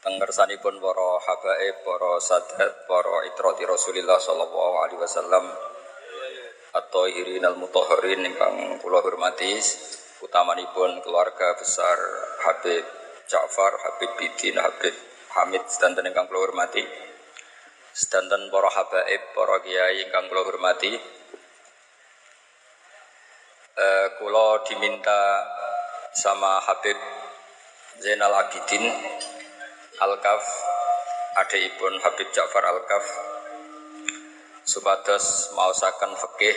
pun para habaib, para sadat, para itrati Rasulillah sallallahu alaihi wasallam atau irin al mutahharin ingkang kula hormati utamanipun keluarga besar Habib Ja'far, Habib Bidin, Habib Hamid sedanten ingkang kula hormati. Sedanten para habaib, para kiai ingkang kula hormati. Uh, kula diminta sama Habib Zainal Abidin Al-Kaf ibun Habib Ja'far Al-Kaf supados mausaken fikih.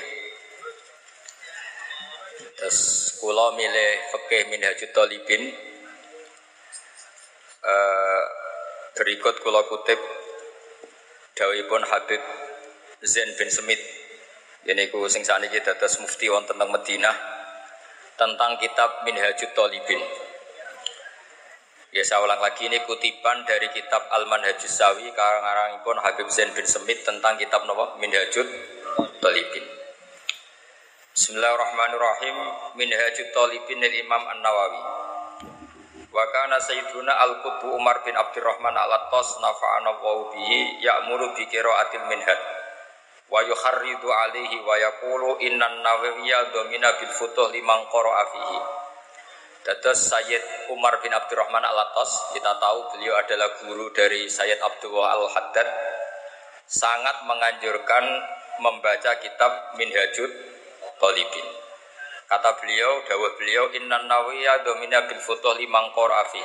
Terus kula milih fikih Minhajut Talibin. Uh, berikut kula kutip. Dawuhipun Habib Zain bin Semit. Ini ku sing saniki dados mufti wonten tentang Madinah tentang kitab Minhajut Talibin Ya saya ulang lagi ini kutipan dari kitab Al-Manhajus Sawi pun Habib Zain bin Semit tentang kitab Nawa Minhajut Talibin. Bismillahirrahmanirrahim. Minhajut Talibin dari Imam An-Nawawi. Wa kana sayyiduna al-qutbu Umar bin Abdurrahman al-Attas nafa'ana wa bihi ya'muru bi qira'atil minhaj wa yukharridu alaihi wa yaqulu innan nawawiyya domina bil futuh liman qara'a fihi Dados Sayyid Umar bin Abdurrahman Al-Atas, kita tahu beliau adalah guru dari Sayyid Abdullah Al-Haddad, sangat menganjurkan membaca kitab Minhajud Talibin. Kata beliau, dawuh beliau, Inna Nawawiya domina bil futuh limang korafi.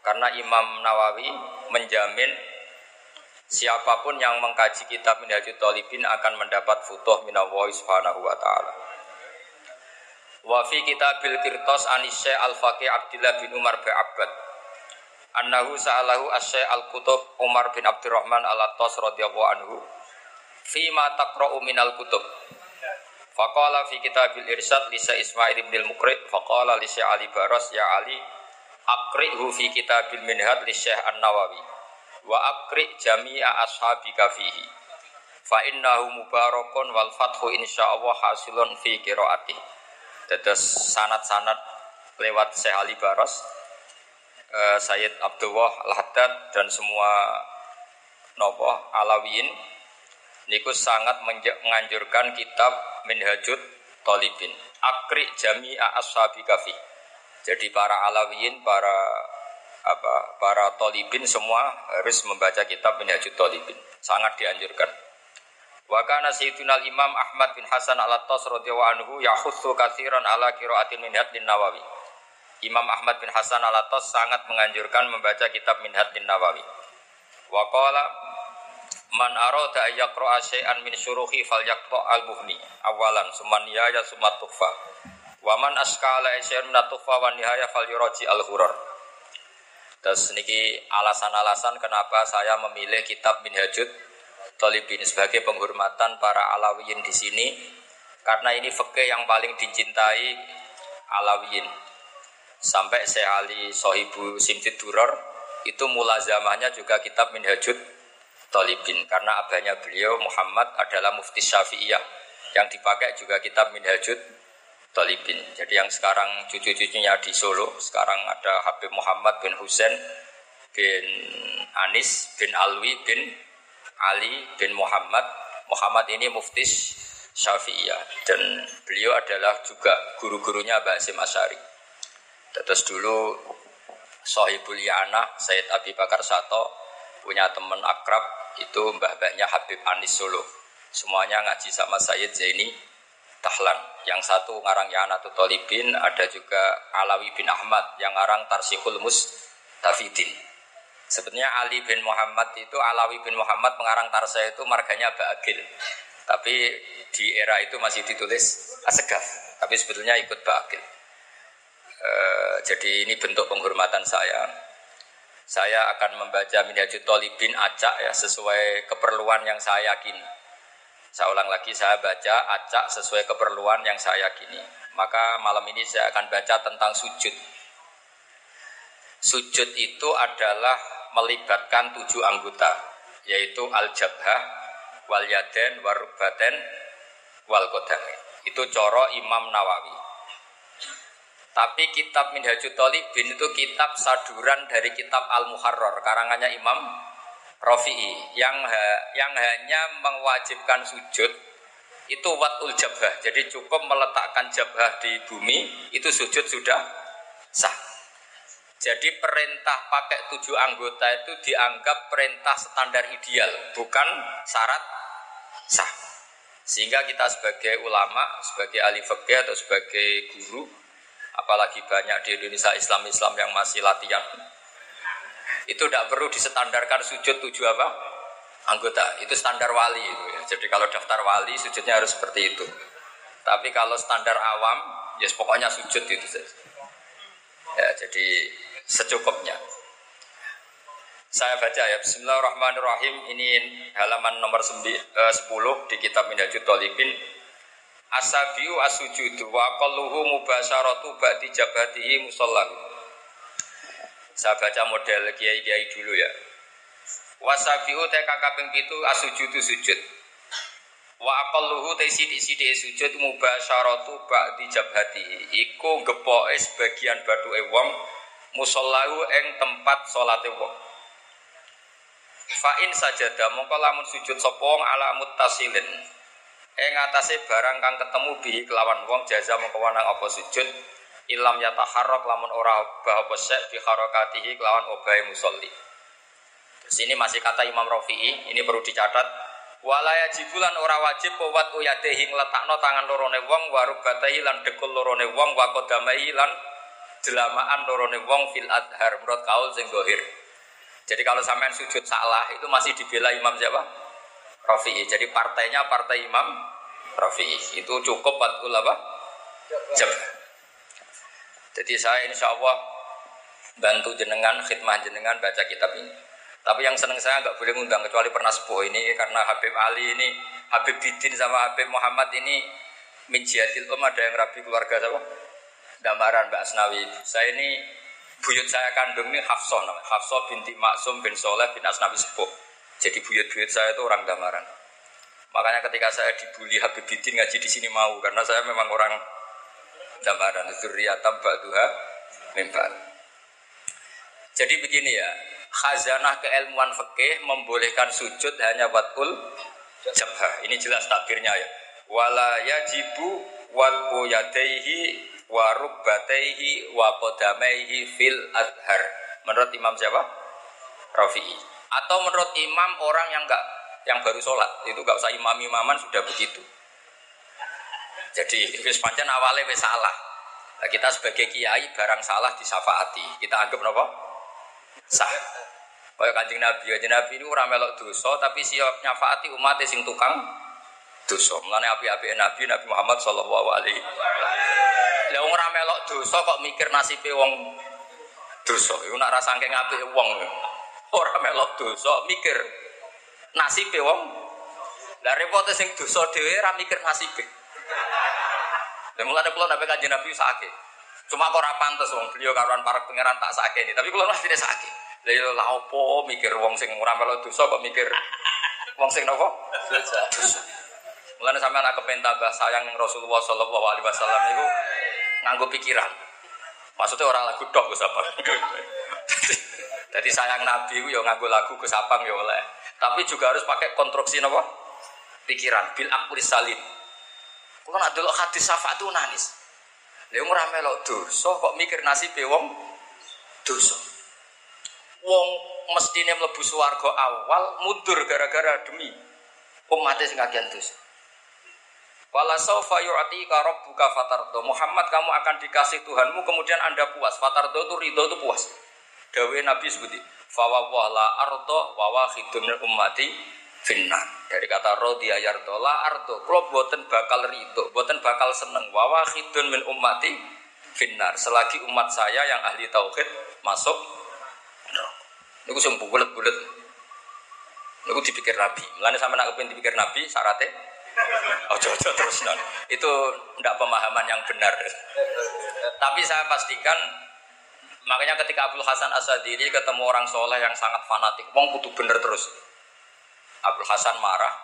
Karena Imam Nawawi menjamin siapa pun yang mengkaji kitab Minhajud Talibin akan mendapat futuh minallahi subhanahu wa ta'ala. Wa fi kitabil kirtos anisy al-faqih Abdullah bin Umar bin Abbad. Annahu sa'alahu asy al-kutub Umar bin Abdurrahman al-Attas radhiyallahu anhu. Fi ma taqra'u minal kutub. Faqala fi kitabil irsyad li Ismail bin al-Muqri faqala li Ali Baras ya Ali aqri'hu fi kitabil minhad li Syekh An-Nawawi wa aqri' jami'a ashabika fihi fa innahu mubarakun wal fathu insyaallah hasilun fi qiraatihi Dados sanat-sanat lewat Syekh Ali Baros, uh, Sayyid Abdullah Al-Haddad dan semua nopo Alawiyin niku sangat menganjurkan kitab Minhajud Talibin. Akri Jami'a Ashabi Kafi. Jadi para Alawiyin, para apa para Talibin semua harus membaca kitab Minhajud Talibin. Sangat dianjurkan. Wa kana sayyiduna Imam Ahmad bin Hasan al-Attas radhiyallahu anhu yahutsu katsiran ala qiraatin lin Nawawi. Imam Ahmad bin Hasan al-Attas sangat menganjurkan membaca kitab Minhaj Nawawi. Wa qala man arada ay yaqra'a syai'an min syuruhi falyaqra al-buhni awalan summan ya summa tufa. Wa man askala syai'an min tufa wa nihaya falyuraji al-hurar. Terus niki alasan-alasan kenapa saya memilih kitab Minhajud Tolibin sebagai penghormatan para Alawiyin di sini karena ini fikih yang paling dicintai Alawiyin sampai Syekh Ali Sohibu Simtid Duror itu mulazamahnya juga kitab Minhajud Tolibin karena abahnya beliau Muhammad adalah mufti Syafi'iyah. Yang dipakai juga kitab Minhajud Tolibin jadi yang sekarang cucu-cucunya di Solo sekarang ada Habib Muhammad bin Husain bin Anis bin Alwi bin Ali bin Muhammad. Muhammad ini muftis Syafi'iyah dan beliau adalah juga guru-gurunya Mbah Hasim Asyari. Terus dulu Sohibul Yana, Sayyid Abi Bakar Sato punya teman akrab itu mbah-mbahnya Habib Anis Solo. Semuanya ngaji sama Sayyid Zaini Tahlan. Yang satu ngarang Yanatu Tolibin, ada juga Alawi bin Ahmad yang ngarang Tarsihul Tafidin. Sebetulnya Ali bin Muhammad itu Alawi bin Muhammad pengarang Tarsa itu marganya Ba'agil. Tapi di era itu masih ditulis Asegaf. Tapi sebetulnya ikut Ba'agil. E, jadi ini bentuk penghormatan saya. Saya akan membaca Minhajul Talibin acak ya sesuai keperluan yang saya yakini. Saya ulang lagi saya baca acak sesuai keperluan yang saya yakini. Maka malam ini saya akan baca tentang sujud. Sujud itu adalah melibatkan tujuh anggota yaitu al-jabhah wal yaden warubaten wal itu coro Imam Nawawi Tapi kitab Minhajul Talibin itu kitab saduran dari kitab Al-Muharrar, karangannya Imam Rafi'i yang ha, yang hanya mewajibkan sujud itu watul jabah. Jadi cukup meletakkan jabah di bumi itu sujud sudah. Jadi perintah pakai tujuh anggota itu dianggap perintah standar ideal, bukan syarat sah. Sehingga kita sebagai ulama, sebagai ahli fikih atau sebagai guru, apalagi banyak di Indonesia Islam-Islam yang masih latihan, itu tidak perlu disetandarkan sujud tujuh apa? Anggota. Itu standar wali. Itu ya. Jadi kalau daftar wali sujudnya harus seperti itu. Tapi kalau standar awam, ya pokoknya sujud itu. Ya, jadi secukupnya. Saya baca ya Bismillahirrahmanirrahim. Ini halaman nomor 10 di kitab Minhajul Talibin. Asabiu asujudu wa qalluhu mubasyaratu ba'di jabatihi musallahu Saya baca model kiai-kiai dulu ya. Wasabiu te kakaping pitu asujudu sujud. Wa aqalluhu te sithik-sithike sujud mubasyaratu ba'di jabhatihi. Iku gepoke sebagian bathuke wong musallahu ing tempat salate wong Fa'in sajada mongko lamun sujud sapa wong ala muttasilin. Ing atase barang kang ketemu bihi kelawan wong jaza mongko wanang apa sujud ilam yataharrak lamun ora obah apa sek bi harakatihi kelawan obahe musolli. Terus ini masih kata Imam Rafi'i, ini perlu dicatat. Walaya jibulan ora wajib pewat uyadehi ngletakno tangan lorone wong warubatahi lan dekul lorone wong wa qadamaihi lan jelamaan lorone wong fil adhar menurut kaul sing dohir. Jadi kalau sampean sujud salah itu masih dibela Imam siapa? Rafi'i. Jadi partainya partai Imam Rafi'i. Itu cukup batul apa? Jab. Jadi saya insya Allah bantu jenengan, khidmah jenengan baca kitab ini. Tapi yang seneng saya nggak boleh ngundang kecuali pernah sepuh ini karena Habib Ali ini, Habib Bidin sama Habib Muhammad ini minjiatil ada yang rabi keluarga siapa? Gambaran Mbak Asnawi. Saya ini buyut saya kandung ini Hafsah namanya. Hafsah binti Maksum bin Soleh bin Asnabi Sepuh. Jadi buyut-buyut saya itu orang Damaran. Makanya ketika saya dibully Habib Bidin ngaji di sini mau karena saya memang orang Damaran. Zuriatam ba'duha mimbar. Jadi begini ya, khazanah keilmuan fikih membolehkan sujud hanya watul jabhah. Ini jelas takdirnya ya. Wala yajibu wal yadaihi wa rubbataihi wa qadamaihi fil adhar. Menurut Imam siapa? Rafi'i. Atau menurut imam orang yang enggak yang baru sholat itu enggak usah imam imaman sudah begitu. Jadi wis pancen awalnya wis salah. Nah, kita sebagai kiai barang salah disafaati. Kita anggap apa? Sah. Kayak kanjeng Nabi, kanjeng Nabi ini orang melok dosa tapi siap nyafaati umat sing tukang dosa. Mulane api-api Nabi Nabi Muhammad sallallahu alaihi lah wong ora melok dosa kok mikir nasibe wong dosa. Iku nak rasa saking apike wong. Ora melok dosa, mikir nasibe wong. Lah repote sing dosa dhewe ora mikir nasibe. Lah mulane kula nabi kanjeng Nabi sakit. Cuma kok ora pantes wong beliau karuan para pangeran tak ini. Tapi kula mesti sakit. Lah yo la opo mikir wong sing ora melok dosa kok mikir wong sing napa? Dosa. Mulane sampean aku pengen tambah sayang ning Rasulullah sallallahu alaihi wasallam iku nganggo pikiran. Maksudnya orang lagu dok Gus Abang. Jadi sayang Nabi itu ya nganggo lagu Gus Abang ya oleh. Tapi juga harus pakai konstruksi apa? Pikiran bil akli salim. Kalau nak delok hadis syafaat itu nangis. Lha ora melok dosa kok mikir nasib wong dosa. Wong mestine mlebu swarga awal mundur gara-gara demi umatnya sing kagian dosa. Wala saufa yu'tika rabbuka fatardo. Muhammad kamu akan dikasih Tuhanmu kemudian Anda puas. Fatardo itu ridho itu puas. Dawe Nabi sebuti. Fawa la ardo wa wahidun ummati finnar. Dari kata rodi ayardo la ardo. Kalau buatan bakal ridho, buatan bakal seneng. Wa wahidun min ummati finnar. Selagi umat saya yang ahli tauhid masuk Ini sing bulet-bulet. Niku dipikir Nabi. Mulane sampe nak kepengin dipikir Nabi syaratnya Ojo ojo terus non. Itu tidak pemahaman yang benar. Tapi saya pastikan makanya ketika Abdul Hasan Asadili ketemu orang soleh yang sangat fanatik, wong kudu bener terus. Abdul Hasan marah,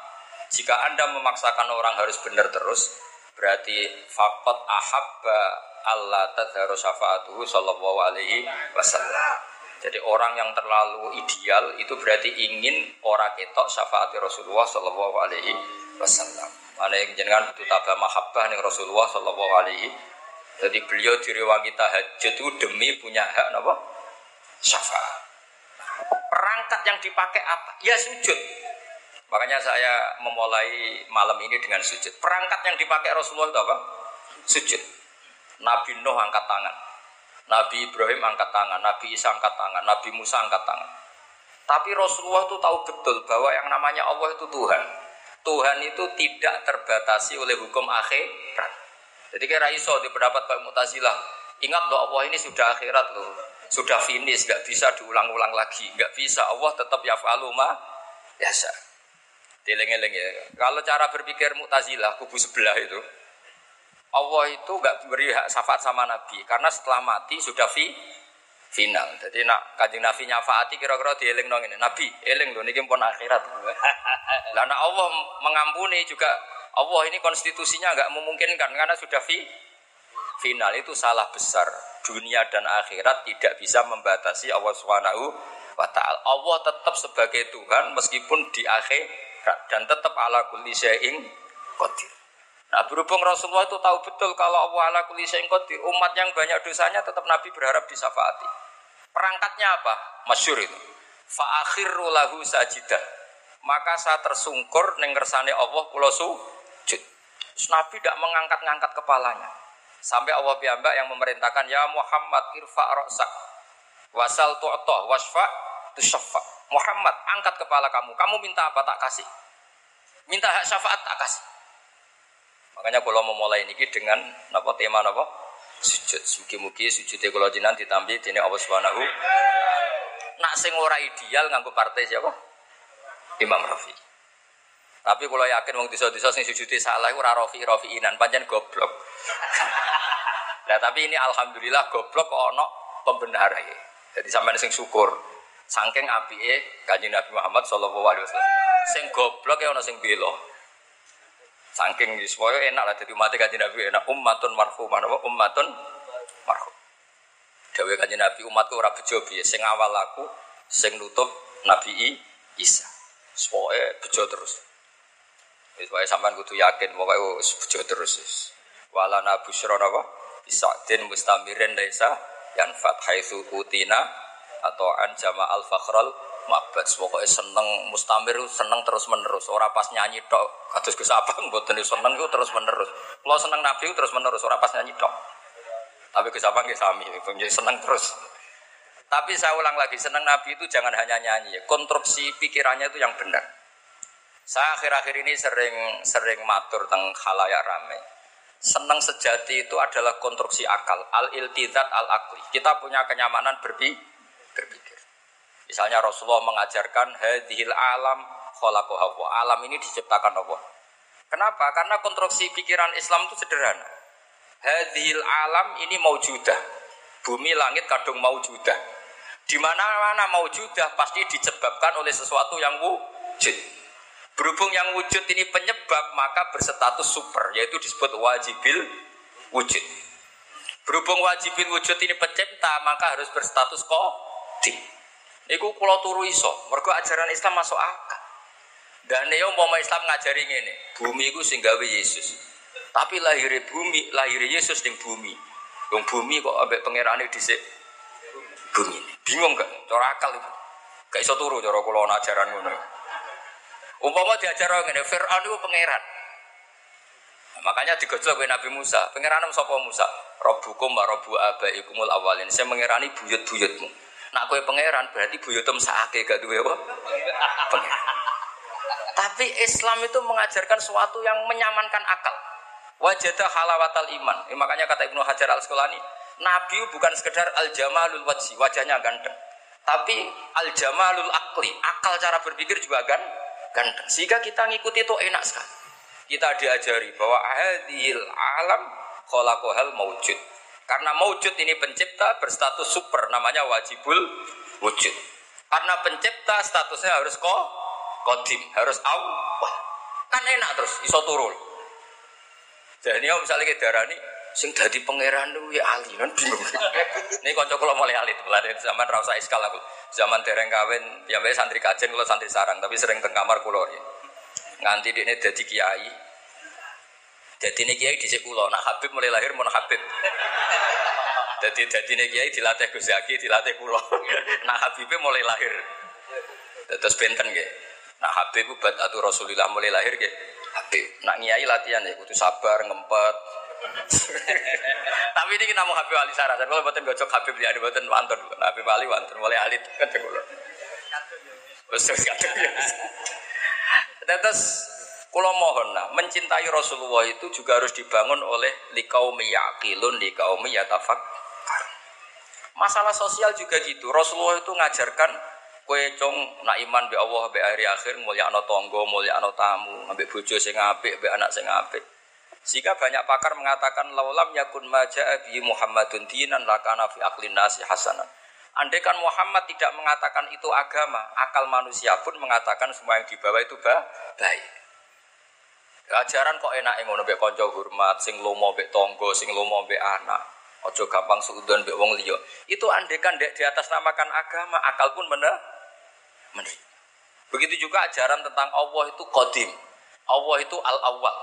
jika anda memaksakan orang harus benar terus, Berarti fakot ahabba Allah tadharu syafaatuhu sallallahu alaihi wasallam. Jadi orang yang terlalu ideal itu berarti ingin orang ketok syafaat Rasulullah sallallahu alaihi wasallam. Mana yang jenengan butuh tabah mahabbah nih Rasulullah sallallahu alaihi jadi beliau diriwangi tahajud itu demi punya hak apa? Syafaat. Perangkat yang dipakai apa? Ya sujud. Makanya saya memulai malam ini dengan sujud. Perangkat yang dipakai Rasulullah itu apa? Sujud. Nabi Nuh angkat tangan. Nabi Ibrahim angkat tangan, Nabi Isa angkat tangan, Nabi Musa angkat tangan. Tapi Rasulullah itu tahu betul bahwa yang namanya Allah itu Tuhan. Tuhan itu tidak terbatasi oleh hukum akhirat. Jadi kira iso di pendapat Pak Mutazilah. Ingat loh Allah ini sudah akhirat loh. Sudah finish, nggak bisa diulang-ulang lagi. Nggak bisa, Allah tetap ya faluma biasa. Dileng-eleng ya. Kalau cara berpikir Mutazilah, kubu sebelah itu. Allah itu nggak beri hak syafaat sama Nabi. Karena setelah mati sudah fi, final. Jadi nak kajian Nabi nyafaati kira-kira dieling dong ini. Nabi, eling loh, ini pun akhirat. Karena Allah mengampuni juga Allah ini konstitusinya nggak memungkinkan karena sudah fi, final itu salah besar. Dunia dan akhirat tidak bisa membatasi Allah Subhanahu wa. Allah tetap sebagai Tuhan meskipun di akhirat dan tetap ala kulli syai'in qadir. Nah berhubung Rasulullah itu tahu betul kalau Allah ala kulli syai'in qadir, umat yang banyak dosanya tetap Nabi berharap disafaati. Perangkatnya apa? Masyur itu. Fa akhiru lahu sajidah. Maka saya tersungkur ning Allah kula sujud. Nabi tidak mengangkat-ngangkat kepalanya. Sampai Allah piyambak yang memerintahkan ya Muhammad irfa ra'sak wasal tu'tah wasfa tusaffa. Muhammad angkat kepala kamu. Kamu minta apa tak kasih. Minta hak syafaat tak kasih. Makanya kalau mau mulai ini dengan apa tema apa? Sujud. Mugi-mugi sujud kalau jinan ditambi dini Allah Subhanahu. Nak sing ora ideal nganggo partai siapa? Imam Rafi. Tapi kalau yakin wong disa-disa sing sujudi salah ora rafi rafiinan pancen goblok. nah tapi ini alhamdulillah goblok kok pembenar ya. Jadi sampean sing syukur. Saking apike Kanjeng Nabi Muhammad sallallahu alaihi wasallam. Sing goblok ya ono sing bela. Saking supaya enak lah jadi umat Kanjeng Nabi enak ummatun marhumah apa ummatun marhum. Dawe Kanjeng Nabi umatku ora bejo piye sing awal aku sing nutup Nabi Isa. Supaya bejo terus. Wis wae sampean kudu yakin pokoke bejo terus wis. Walana busyra napa? Bisadin mustamirin laisa yanfat haitsu utina atau an jama al fakhral mabad pokoknya seneng mustamir seneng terus menerus ora pas nyanyi tok kados Gus Abang mboten seneng ku terus menerus kalau seneng nabi terus menerus ora pas nyanyi tok. Tapi Gus Abang nggih sami seneng terus. Tapi saya ulang lagi seneng nabi itu jangan hanya nyanyi. Konstruksi pikirannya itu yang benar. Saya akhir-akhir ini sering sering matur tentang halayak rame. Senang sejati itu adalah konstruksi akal, al iltidat al akli. Kita punya kenyamanan berpi, berpikir. Misalnya Rasulullah mengajarkan hadhil alam khalaqahu Alam ini diciptakan Allah. Kenapa? Karena konstruksi pikiran Islam itu sederhana. Hadhil alam ini maujudah. Bumi langit kadung maujudah. Di mana-mana maujudah pasti disebabkan oleh sesuatu yang wujud. Berhubung yang wujud ini penyebab, maka berstatus super, yaitu disebut wajibil wujud. Berhubung wajibil wujud ini pencipta, maka harus berstatus kodi. Iku pulau turu iso, mereka ajaran Islam masuk akal. Dan yo mau Islam ngajari ini, bumi itu singgawi Yesus. Tapi lahir bumi, lahir Yesus di bumi. Yang bumi kok ambek pangeran di bumi. Bingung gak? Cara akal itu. Gak iso turu cara kula ajaran ngono. Umpama diajar ini, Fir'aun itu pangeran. Makanya digojol oleh Nabi Musa. Pangeran sapa Musa? Robbukum wa robbu abaikumul awalin. Saya mengerani buyut-buyutmu. Nak kue pangeran berarti buyutum saake gak duwe apa? Tapi Islam itu mengajarkan sesuatu yang menyamankan akal. Wajadah halawatal iman. Eh, makanya kata Ibnu Hajar al Asqalani, Nabi bukan sekedar al jamalul wajhi, wajahnya ganteng. Tapi al jamalul akli, akal cara berpikir juga ganteng ganteng. Sehingga kita ngikuti itu enak sekali. Kita diajari bahwa ahadil alam khalaqahal maujud. Karena maujud ini pencipta berstatus super namanya wajibul wujud. Karena pencipta statusnya harus ko kodim, harus awal. Kan enak terus iso turun. Jadi misalnya darah ini, sing dadi pangeran lu ya ali kan bingung. Ini kanca kula mulai alit mulai zaman ra usah iskal aku. Zaman dereng kawin ya wae santri kajen kula santri sarang tapi sering teng kamar kula ya. Nganti dekne dadi kiai. Dadi ini kiai dhisik kula, nak Habib mulai lahir mun Habib. Dadi dadi ini kiai dilatih Gus Zaki, dilatih kula. Nak Habibnya mulai lahir. Terus benten nggih. Nak Habib buat atau Rasulullah mulai lahir nggih. Habib. Nak kiai latihan ya kudu sabar, ngempet, Tapi ini kita mau Habib Ali Sarah. Kalau buatan gocok Habib dia ada buatan wantun. Habib Ali wantun mulai alit kan kulo. Terus Terus kulo mohon lah, mencintai Rasulullah itu juga harus dibangun oleh likau meyakilun, likau meyatafak. Masalah sosial juga gitu. Rasulullah itu ngajarkan kue cong nak iman be Allah be akhir mulia ano tonggo mulia ano tamu ambek bojo sing apik be anak sing apik sehingga banyak pakar mengatakan laulam yakun maja bi Muhammadun dinan lakana fi aklin nasi hasanan. Andai kan Muhammad tidak mengatakan itu agama, akal manusia pun mengatakan semua yang dibawa itu baik. Ajaran kok enak ngono mbek kanca hormat, sing lomo mbek tonggo, sing lomo mbek anak. Ojo gampang suudon mbek wong liya. Itu andekan dek di atas namakan agama, akal pun bener. Begitu juga ajaran tentang Allah itu kodim. Allah itu al-awwal.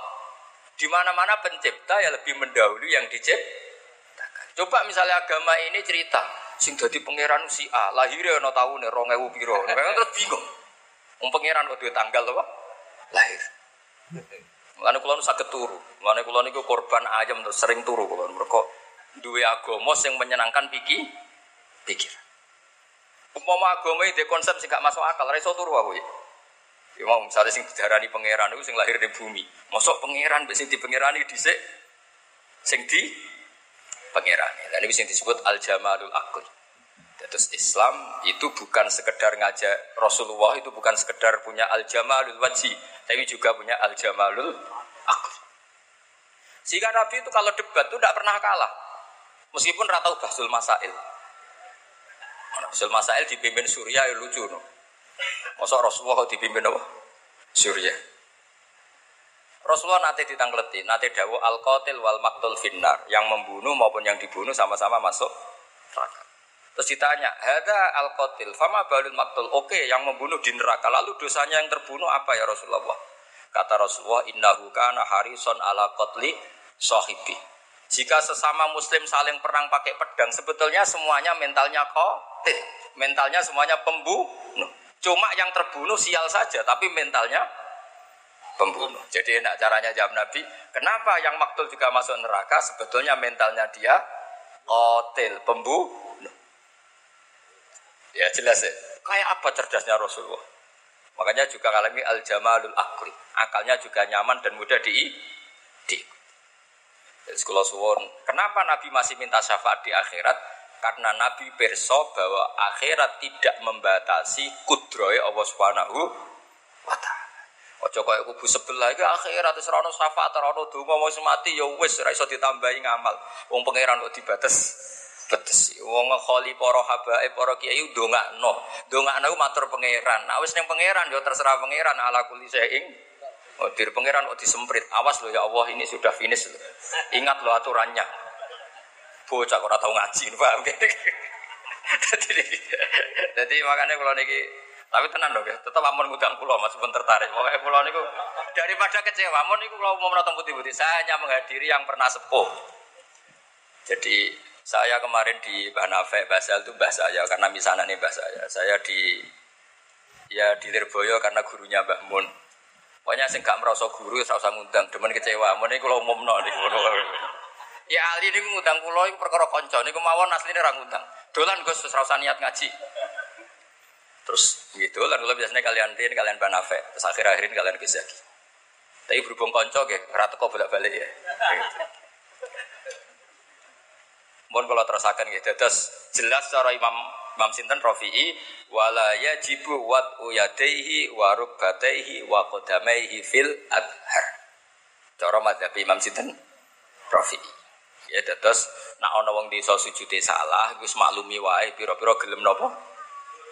Di mana-mana pencipta ya lebih mendahului yang diciptakan. Coba misalnya agama ini cerita, sing dadi pangeran si A, lahirnya no tahun rongewu piro, mereka terus bingung. Wong pangeran kok duwe tanggal apa? Lahir. Mulane kula nu saged turu. Mulane kula niku korban ayam terus sering turu kula. Mergo duwe agama sing menyenangkan pikir pikir. Umpama agama itu konsep sing gak masuk akal, ra turu aku ya. Ya mau misalnya sing didarani pangeran itu sing lahir di bumi. Masuk pangeran sing di pangeran di dhisik sing di pangeran. Dan ini sing disebut al jamalul akul. Terus Islam itu bukan sekedar ngajak Rasulullah itu bukan sekedar punya al jamalul wajhi, tapi juga punya al jamalul akul. Sehingga Nabi itu kalau debat itu tidak pernah kalah. Meskipun ratau basul masail. Basul masail dipimpin Surya ya lucu no. Masa Rasulullah kok dipimpin apa? Surya. Rasulullah nanti ditangkleti, nanti dawu al qatil wal maktul finnar, yang membunuh maupun yang dibunuh sama-sama masuk neraka. Terus ditanya, ada al qatil, fama balul maktul. Oke, yang membunuh di neraka. Lalu dosanya yang terbunuh apa ya Rasulullah? Kata Rasulullah, innahu kana harison ala qatli sahibi. Jika sesama muslim saling perang pakai pedang, sebetulnya semuanya mentalnya qatil. Mentalnya semuanya pembunuh. Cuma yang terbunuh sial saja, tapi mentalnya pembunuh. Jadi enak caranya jawab Nabi, kenapa yang maktul juga masuk neraka? Sebetulnya mentalnya dia kotil, pembunuh. Ya jelas ya. Kayak apa cerdasnya Rasulullah? Makanya juga alami al jamalul akli. Akalnya juga nyaman dan mudah di. Jadi suwon. Kenapa Nabi masih minta syafaat di akhirat? Karena Nabi perso bahwa akhirat tidak membatasi kudroy Allah Subhanahu wa taala. Ojo kaya kubu sebelah iki akhirat wis syafaat, ora ono donga mau mati ya wis ora iso ditambahi ngamal. Wong pangeran kok dibates betes. Wong kholi para habae para kiai ndongakno. Ndongakno matur pangeran. Nah wis ning pangeran ya terserah pangeran ala kulli saing. Oh, pangeran kok disemprit. Awas lo ya Allah ini sudah finish loh. Ingat lo aturannya bocah kok tau ngaji, paham Jadi jadi makanya kalau niki tapi tenan dong ya, tetap amun ngundang pulau mas pun tertarik. Pokoknya pulau niku daripada kecewa, amun niku kalau mau menonton putih-putih, saya hanya menghadiri yang pernah sepuh. Jadi saya kemarin di Banafe Basal itu bahasa saya karena misalnya nih bahasa saya. Saya di ya di Lirboyo karena gurunya Mbah Mun. Pokoknya sing gak merasa guru, saya usah ngundang. Demen kecewa, amun niku kalau umum nih. Ya ahli ini ngundang pulau ini perkara konco ini kemauan asli ini ngundang. Dolan gus terus rasa niat ngaji. Terus gitu, lalu kula biasanya kalian tin, kalian banafe, terus akhir akhirin kalian kisah. Tapi berhubung konco ke, rata kok bolak balik ya. Mohon kalau terasakan gitu, terus jelas cara Imam Imam Sinten Rafi'i wala yajibu wat uyadaihi wa rukbataihi wa qadamaihi fil adhar. Cara madzhab Imam Sinten Rafi'i. Ya terus nak ana wong desa sujude salah wis maklumi wae pira-pira gelem napa?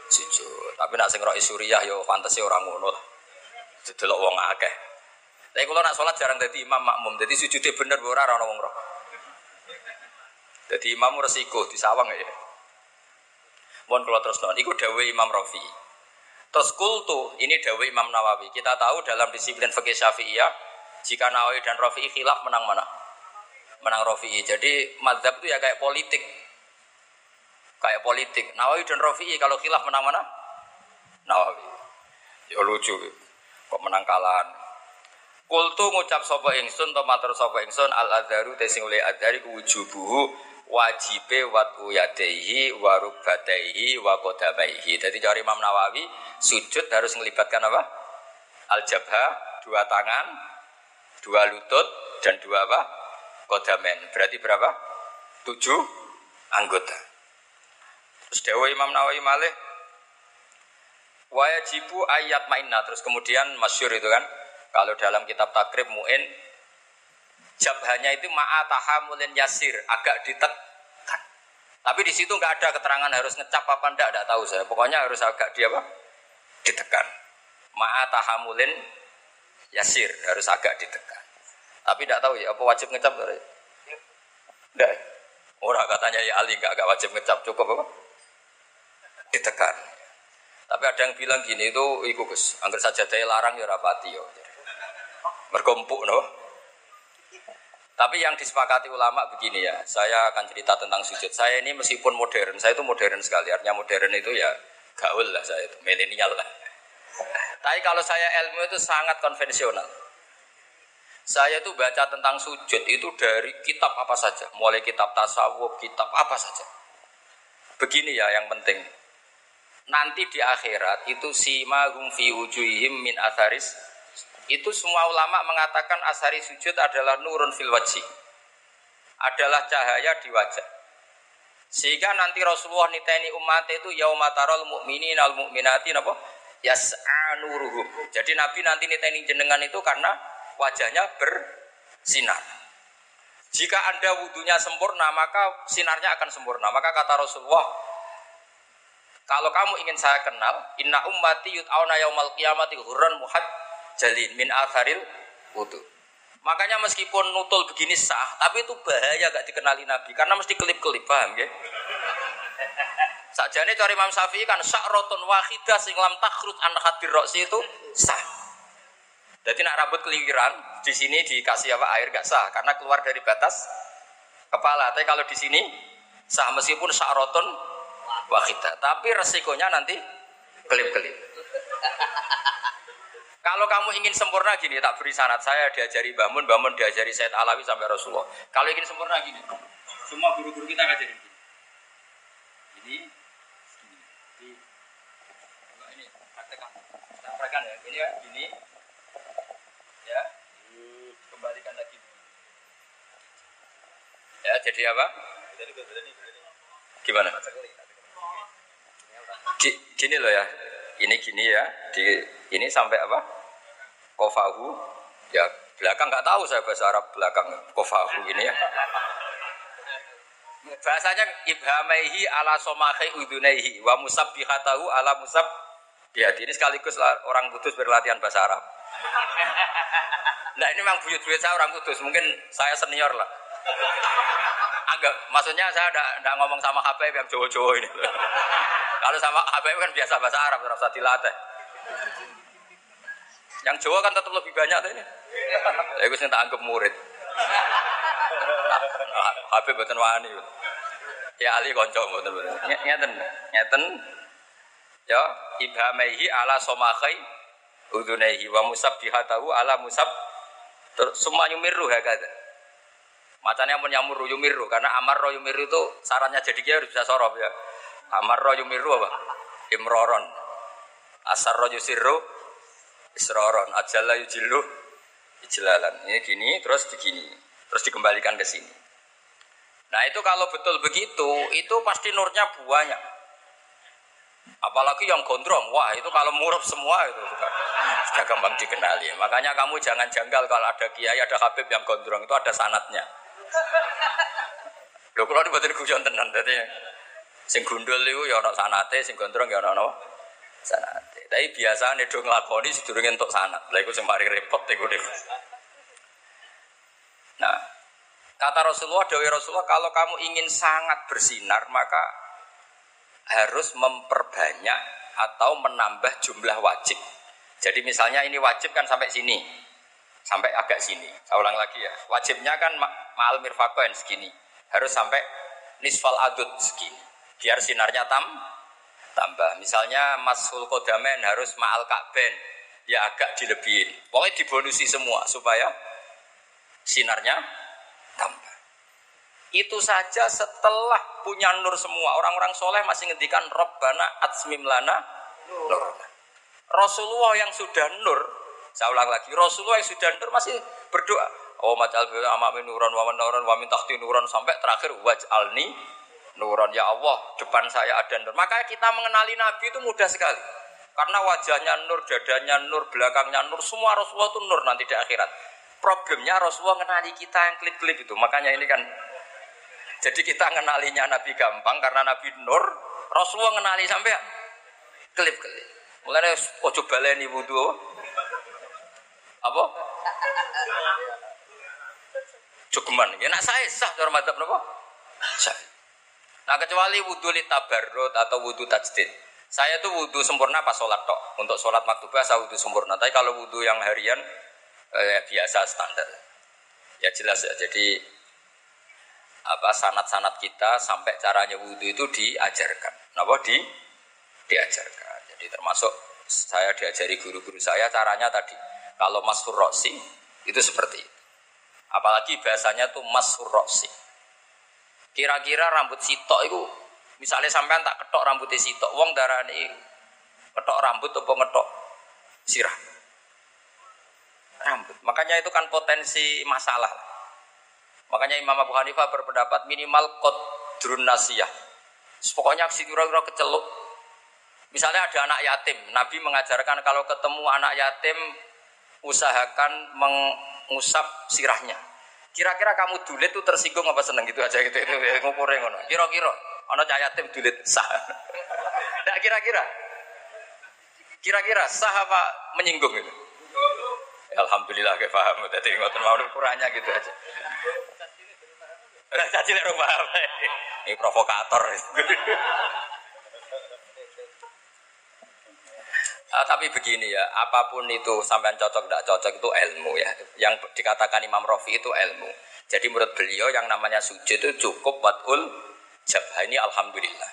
Sujud. Tapi nak sing roh Suriah yo fantasi ora ngono lah. Didelok wong akeh. Tapi kalau nak sholat jarang jadi imam makmum, jadi sujudnya bener ora ora wong roh. Jadi imam resiko di sawang ya. Mohon kalau terus non, ikut dawe Imam Rafi. Terus kultu, ini dawe Imam Nawawi. Kita tahu dalam disiplin fikih Syafi'iyah, jika Nawawi dan Rafi khilaf menang mana? Menang Rafi. Jadi madhab itu ya kayak politik. Kayak politik. Nawawi dan Rafi kalau khilaf menang mana? Nawawi. Ya lucu. Kok menang kalahan. Kultu ngucap sapa ingsun to matur sapa ingsun al adharu tesing oleh adhari wujubuhu wajibe watu yadehi wa rukbataihi wa kodamaihi. Jadi dari Imam Nawawi sujud harus melibatkan apa? Al jabha dua tangan, dua lutut dan dua apa? Kodamen. Berarti berapa? Tujuh anggota. Terus Dewa Imam Nawawi malih wajibu ayat mainna terus kemudian masyur itu kan kalau dalam kitab takrib muin jabhanya itu ma'atahamulin yasir, agak ditekan. Tapi di situ nggak ada keterangan harus ngecap apa ndak, nggak tahu saya. Pokoknya harus agak dia apa? Ditekan. Ma'atahamulin yasir, harus agak ditekan. Tapi tidak tahu ya, apa wajib ngecap? Tidak. Orang katanya ya Ali nggak agak wajib ngecap, cukup apa? Ditekan. Tapi ada yang bilang gini itu, iku gus, angker saja daya larang ya rapati yo. Berkumpul no. Tapi yang disepakati ulama begini ya, saya akan cerita tentang sujud. Saya ini meskipun modern, saya itu modern sekali. Artinya modern itu ya gaul lah saya itu, milenial lah. Tapi kalau saya ilmu itu sangat konvensional. Saya itu baca tentang sujud itu dari kitab apa saja, mulai kitab tasawuf, kitab apa saja. Begini ya yang penting. Nanti di akhirat itu hum fi wujuhihim min atharis itu semua ulama mengatakan asari sujud adalah nurun fil wajhi. Adalah cahaya di wajah. Sehingga nanti Rasulullah niteni umat itu yaumatarol mu'minin al mu'minati napa? Yas'a nuruhum. Jadi Nabi nanti niteni jenengan itu karena wajahnya bersinar. Jika Anda wudhunya sempurna, maka sinarnya akan sempurna. Maka kata Rasulullah, kalau kamu ingin saya kenal, inna ummati yut'auna yaumal qiyamati hurran muhad jalin min atharil wudu. Makanya meskipun nutul begini sah, tapi itu bahaya gak dikenali Nabi karena mesti kelip-kelip paham ya. Sakjane cari Imam Syafi'i kan sakrotun wahidah sing lam takhrut an hadir roksi itu sah. Jadi nak rambut keliwiran di sini dikasih apa air gak sah karena keluar dari batas kepala. Tapi kalau di sini sah meskipun sakrotun wahidah. Tapi resikonya nanti kelip-kelip. Kalau kamu ingin sempurna gini, tak beri sanat. Saya diajari bangun, bangun diajari Said Alawi sampai Rasulullah. Kalau ingin sempurna gini, semua guru-guru kita ngajarin gini. Ini. Ini, praktekan. Praktekan ya. Ini ya, gini. Ya, kembalikan lagi. Ya, jadi apa? Gimana? Gini loh ya. Ini gini ya. Di ini sampai apa? kofahu ya belakang nggak tahu saya bahasa Arab belakang kofahu ini ya bahasanya ibhamaihi ala somahi udunaihi wa musabbihatahu ala musab ya ini sekaligus orang kudus berlatihan bahasa Arab nah ini memang buyut-buyut saya orang kudus mungkin saya senior lah Agak, maksudnya saya tidak ngomong sama Habib yang Jawa-Jawa ini. Kalau sama Habib kan biasa bahasa Arab, terus dilatih. Yang Jawa kan tetap lebih banyak ini. Ya gue tak anggap murid. Habib betul wani. Ya Ali konco betul betul. Nyeten, nyeten. Ya ibhamaihi ala somakai udunaihi wa musab dihatahu ala musab terus semua yumiru ya kata. Macamnya pun yamuru yumiru karena amar roh yumiru itu sarannya jadi dia harus bisa sorof ya. Amar roh yumiru apa? Imroron. Asar roh yusiru Isroron ajalla yujilu ijlalan. Ini gini terus begini. Terus dikembalikan ke sini. Nah itu kalau betul begitu, itu pasti nurnya banyak. Apalagi yang gondrong, wah itu kalau murab semua itu sudah, sudah gampang dikenali. Makanya kamu jangan janggal kalau ada kiai, ada habib yang gondrong itu ada sanatnya. Lho kalau dibuatin guyon tenan berarti sing gundul itu ya ono sanate, sing gondrong ya ono sanate. Tapi biasa do ngelakoni si entuk untuk Lah iku sembari repot, repot deh. Nah, kata Rasulullah, Dewi Rasulullah, kalau kamu ingin sangat bersinar, maka harus memperbanyak atau menambah jumlah wajib. Jadi misalnya ini wajib kan sampai sini, sampai agak sini. Saya ulang lagi ya, wajibnya kan ma'al mirfakoen segini, harus sampai nisfal adud segini, biar sinarnya tam tambah. Misalnya masul kodamen harus ma'al kakben. Ya agak dilebihin. Pokoknya dibonusi semua supaya sinarnya tambah. Itu saja setelah punya nur semua. Orang-orang soleh masih ngendikan Robbana atsmim lana nur. Rasulullah yang sudah nur, saya ulang lagi, Rasulullah yang sudah nur masih berdoa. Oh macal bila amamin nuron wa nuron wa nuron sampai terakhir waj'alni nuron ya Allah depan saya ada nur. Maka kita mengenali Nabi itu mudah sekali. Karena wajahnya nur, dadanya nur, belakangnya nur, semua Rasulullah itu nur nanti di akhirat. Problemnya Rasulullah mengenali kita yang klip-klip itu. Makanya ini kan jadi kita mengenalinya Nabi gampang karena Nabi Nur. Rasulullah mengenali sampai klip-klip. Mulai ojo baleni wudhu. Apa? Cukuman. Ya nak saya sah cara madzhab napa? Sah. Nah kecuali wudhu li tabarrut atau wudhu tajdid. Saya tuh wudhu sempurna pas sholat tok. Untuk sholat maktubah saya wudhu sempurna. Tapi kalau wudhu yang harian eh, biasa standar. Ya jelas ya. Jadi apa sanat-sanat kita sampai caranya wudhu itu diajarkan. Kenapa di diajarkan? Jadi termasuk saya diajari guru-guru saya caranya tadi. Kalau masur rosi itu seperti itu. Apalagi bahasanya tuh masur rosi. Kira-kira rambut sitok itu misalnya sampean tak ketok rambutnya sitok, wong darah ini ketok rambut atau ngetok sirah rambut. Makanya itu kan potensi masalah. Makanya Imam Abu Hanifah berpendapat minimal drun nasiyah. Pokoknya si kira-kira keceluk. Misalnya ada anak yatim, Nabi mengajarkan kalau ketemu anak yatim usahakan mengusap sirahnya. Kira-kira kamu dulit tuh tersinggung apa seneng gitu aja gitu itu ngukurnya ngono. Kira-kira anak yatim dulit sah. Nah kira-kira kira-kira sah apa menyinggung itu? Alhamdulillah kayak paham. Jadi ngotot mau ukurannya gitu aja. Caci lek. Ini provokator. Uh, tapi begini ya, apa pun itu sampai cocok tidak cocok itu ilmu ya. Yang dikatakan Imam Rofi itu ilmu. Jadi menurut beliau yang namanya sujud itu cukup watul jabah ini alhamdulillah.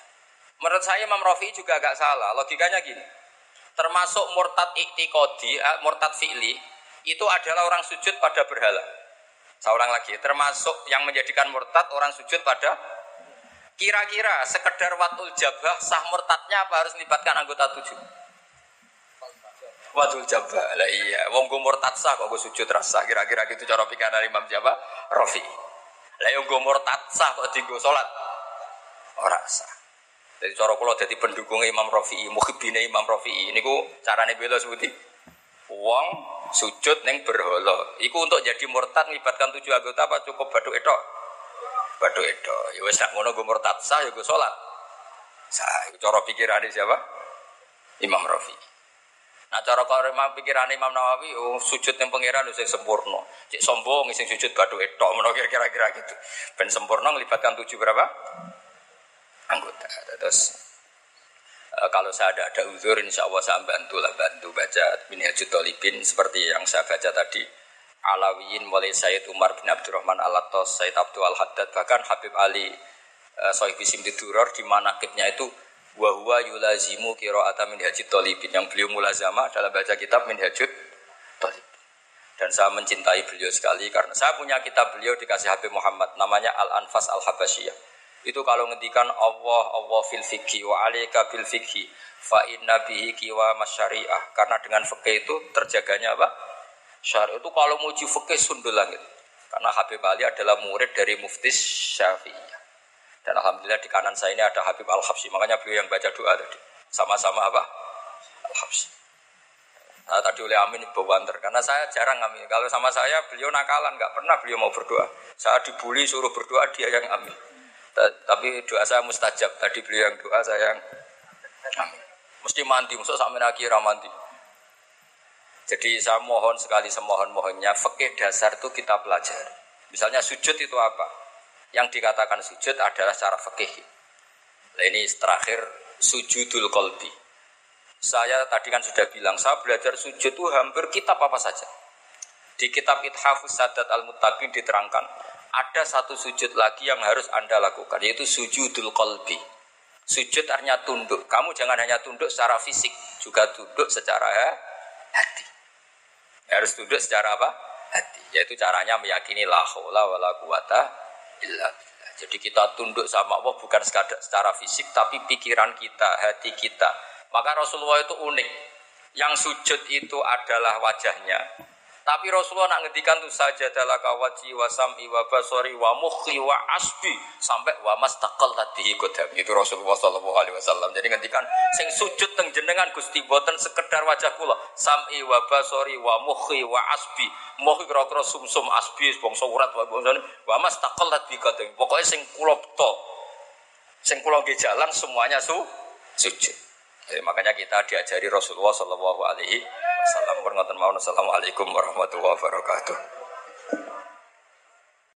Menurut saya Imam Rofi juga agak salah. Logikanya gini. Termasuk murtad iktikodi, uh, murtad fi'li, itu adalah orang sujud pada berhala. Ulang lagi, termasuk yang menjadikan murtad orang sujud pada kira-kira sekedar watul jabah sah murtadnya apa harus melibatkan anggota tujuh? Watul jabah, lah iya, wong gue murtad sah kok gue sujud rasa kira-kira gitu cara pikiran Imam Jawa Rofi. Lah yang gue murtad sah kok tinggal sholat orang sah. Jadi cara kalau jadi pendukung Imam Rofi, muhibine Imam Rofi, ini gue carane bela sebuti. Wong sujud neng berhala. Iku untuk jadi murtad melibatkan tujuh anggota apa cukup batu itu? Batu itu. Ya nak ngono gue murtad sah ya gue sholat. Sah. Cara pikiran siapa? Imam Rafi. Nah cara kalau memang pikiran Imam Nawawi, oh, sujud yang pangeran itu sempurna. Cik sombong sing sujud batu itu, menurut kira-kira gitu. Ben sempurna melibatkan tujuh berapa? Anggota. Terus Eh, kalau saya ada ada uzur, insya Allah saya bantu lah bantu baca Minhajul Talibin seperti yang saya baca tadi. Alawiyin mulai Sayyid Umar bin Abdurrahman Al-Attos, Sayyid Abdul Al-Haddad, bahkan Habib Ali uh, Sohib Simdi Duror di mana kibnya itu wahwa yulazimu kiro'ata minhajud talibin yang beliau mulazama dalam baca kitab minhajud talibin dan saya mencintai beliau sekali karena saya punya kitab beliau dikasih Habib Muhammad namanya Al-Anfas Al-Habasyiyah itu kalau ngendikan Allah Allah fil fikhi wa alika bil fikhi fa inna bihi kiwa masyariah. Karena dengan fikih itu terjaganya apa? Syariah itu kalau muji fikih sundul langit. Karena Habib Ali adalah murid dari Mufti Syafi'iyah. Dan alhamdulillah di kanan saya ini ada Habib Al-Habsyi. Makanya beliau yang baca doa tadi. Sama-sama apa? Al-Habsyi. Nah, tadi oleh Amin bawanter karena saya jarang Amin. Kalau sama saya beliau nakalan, nggak pernah beliau mau berdoa. Saya dibully suruh berdoa dia yang Amin. Tapi doa saya mustajab. Tadi beliau yang doa saya yang amin. Mesti mandi, musuh sampai akhirnya mandi. Jadi saya mohon sekali semohon-mohonnya, fikih dasar itu kita pelajari. Misalnya sujud itu apa? Yang dikatakan sujud adalah cara fikih. Nah, ini terakhir sujudul kolbi. Saya tadi kan sudah bilang, saya belajar sujud itu hampir kitab apa saja. Di kitab Ithafus Sadat Al-Muttaqin diterangkan, ada satu sujud lagi yang harus Anda lakukan, yaitu sujudul kolbi. Sujud artinya tunduk. Kamu jangan hanya tunduk secara fisik, juga tunduk secara hati. Harus tunduk secara apa? Hati. Yaitu caranya meyakini la haula wala illa billah. Jadi kita tunduk sama Allah bukan secara fisik tapi pikiran kita, hati kita. Maka Rasulullah itu unik. Yang sujud itu adalah wajahnya, tapi Rasulullah nak ngendikan tuh saja adalah kawaji wa sam'i wa basori wa mukhi wa asbi sampai wa mastaqal tadi kodam itu Rasulullah Shallallahu Alaihi Wasallam. Jadi ngendikan sing sujud teng jenengan gusti boten sekedar wajah kula sam'i wa basori wa mukhi wa asbi mukhi kira-kira sumsum asbi bangsa urat wa bangsa wa mastaqal tadi kodam. Pokoknya sing kula to sing kula jalan semuanya su sujud. Jadi makanya kita diajari Rasulullah Shallallahu Alaihi warahmatullahi wabarakatuh. Assalamualaikum warahmatullahi wabarakatuh.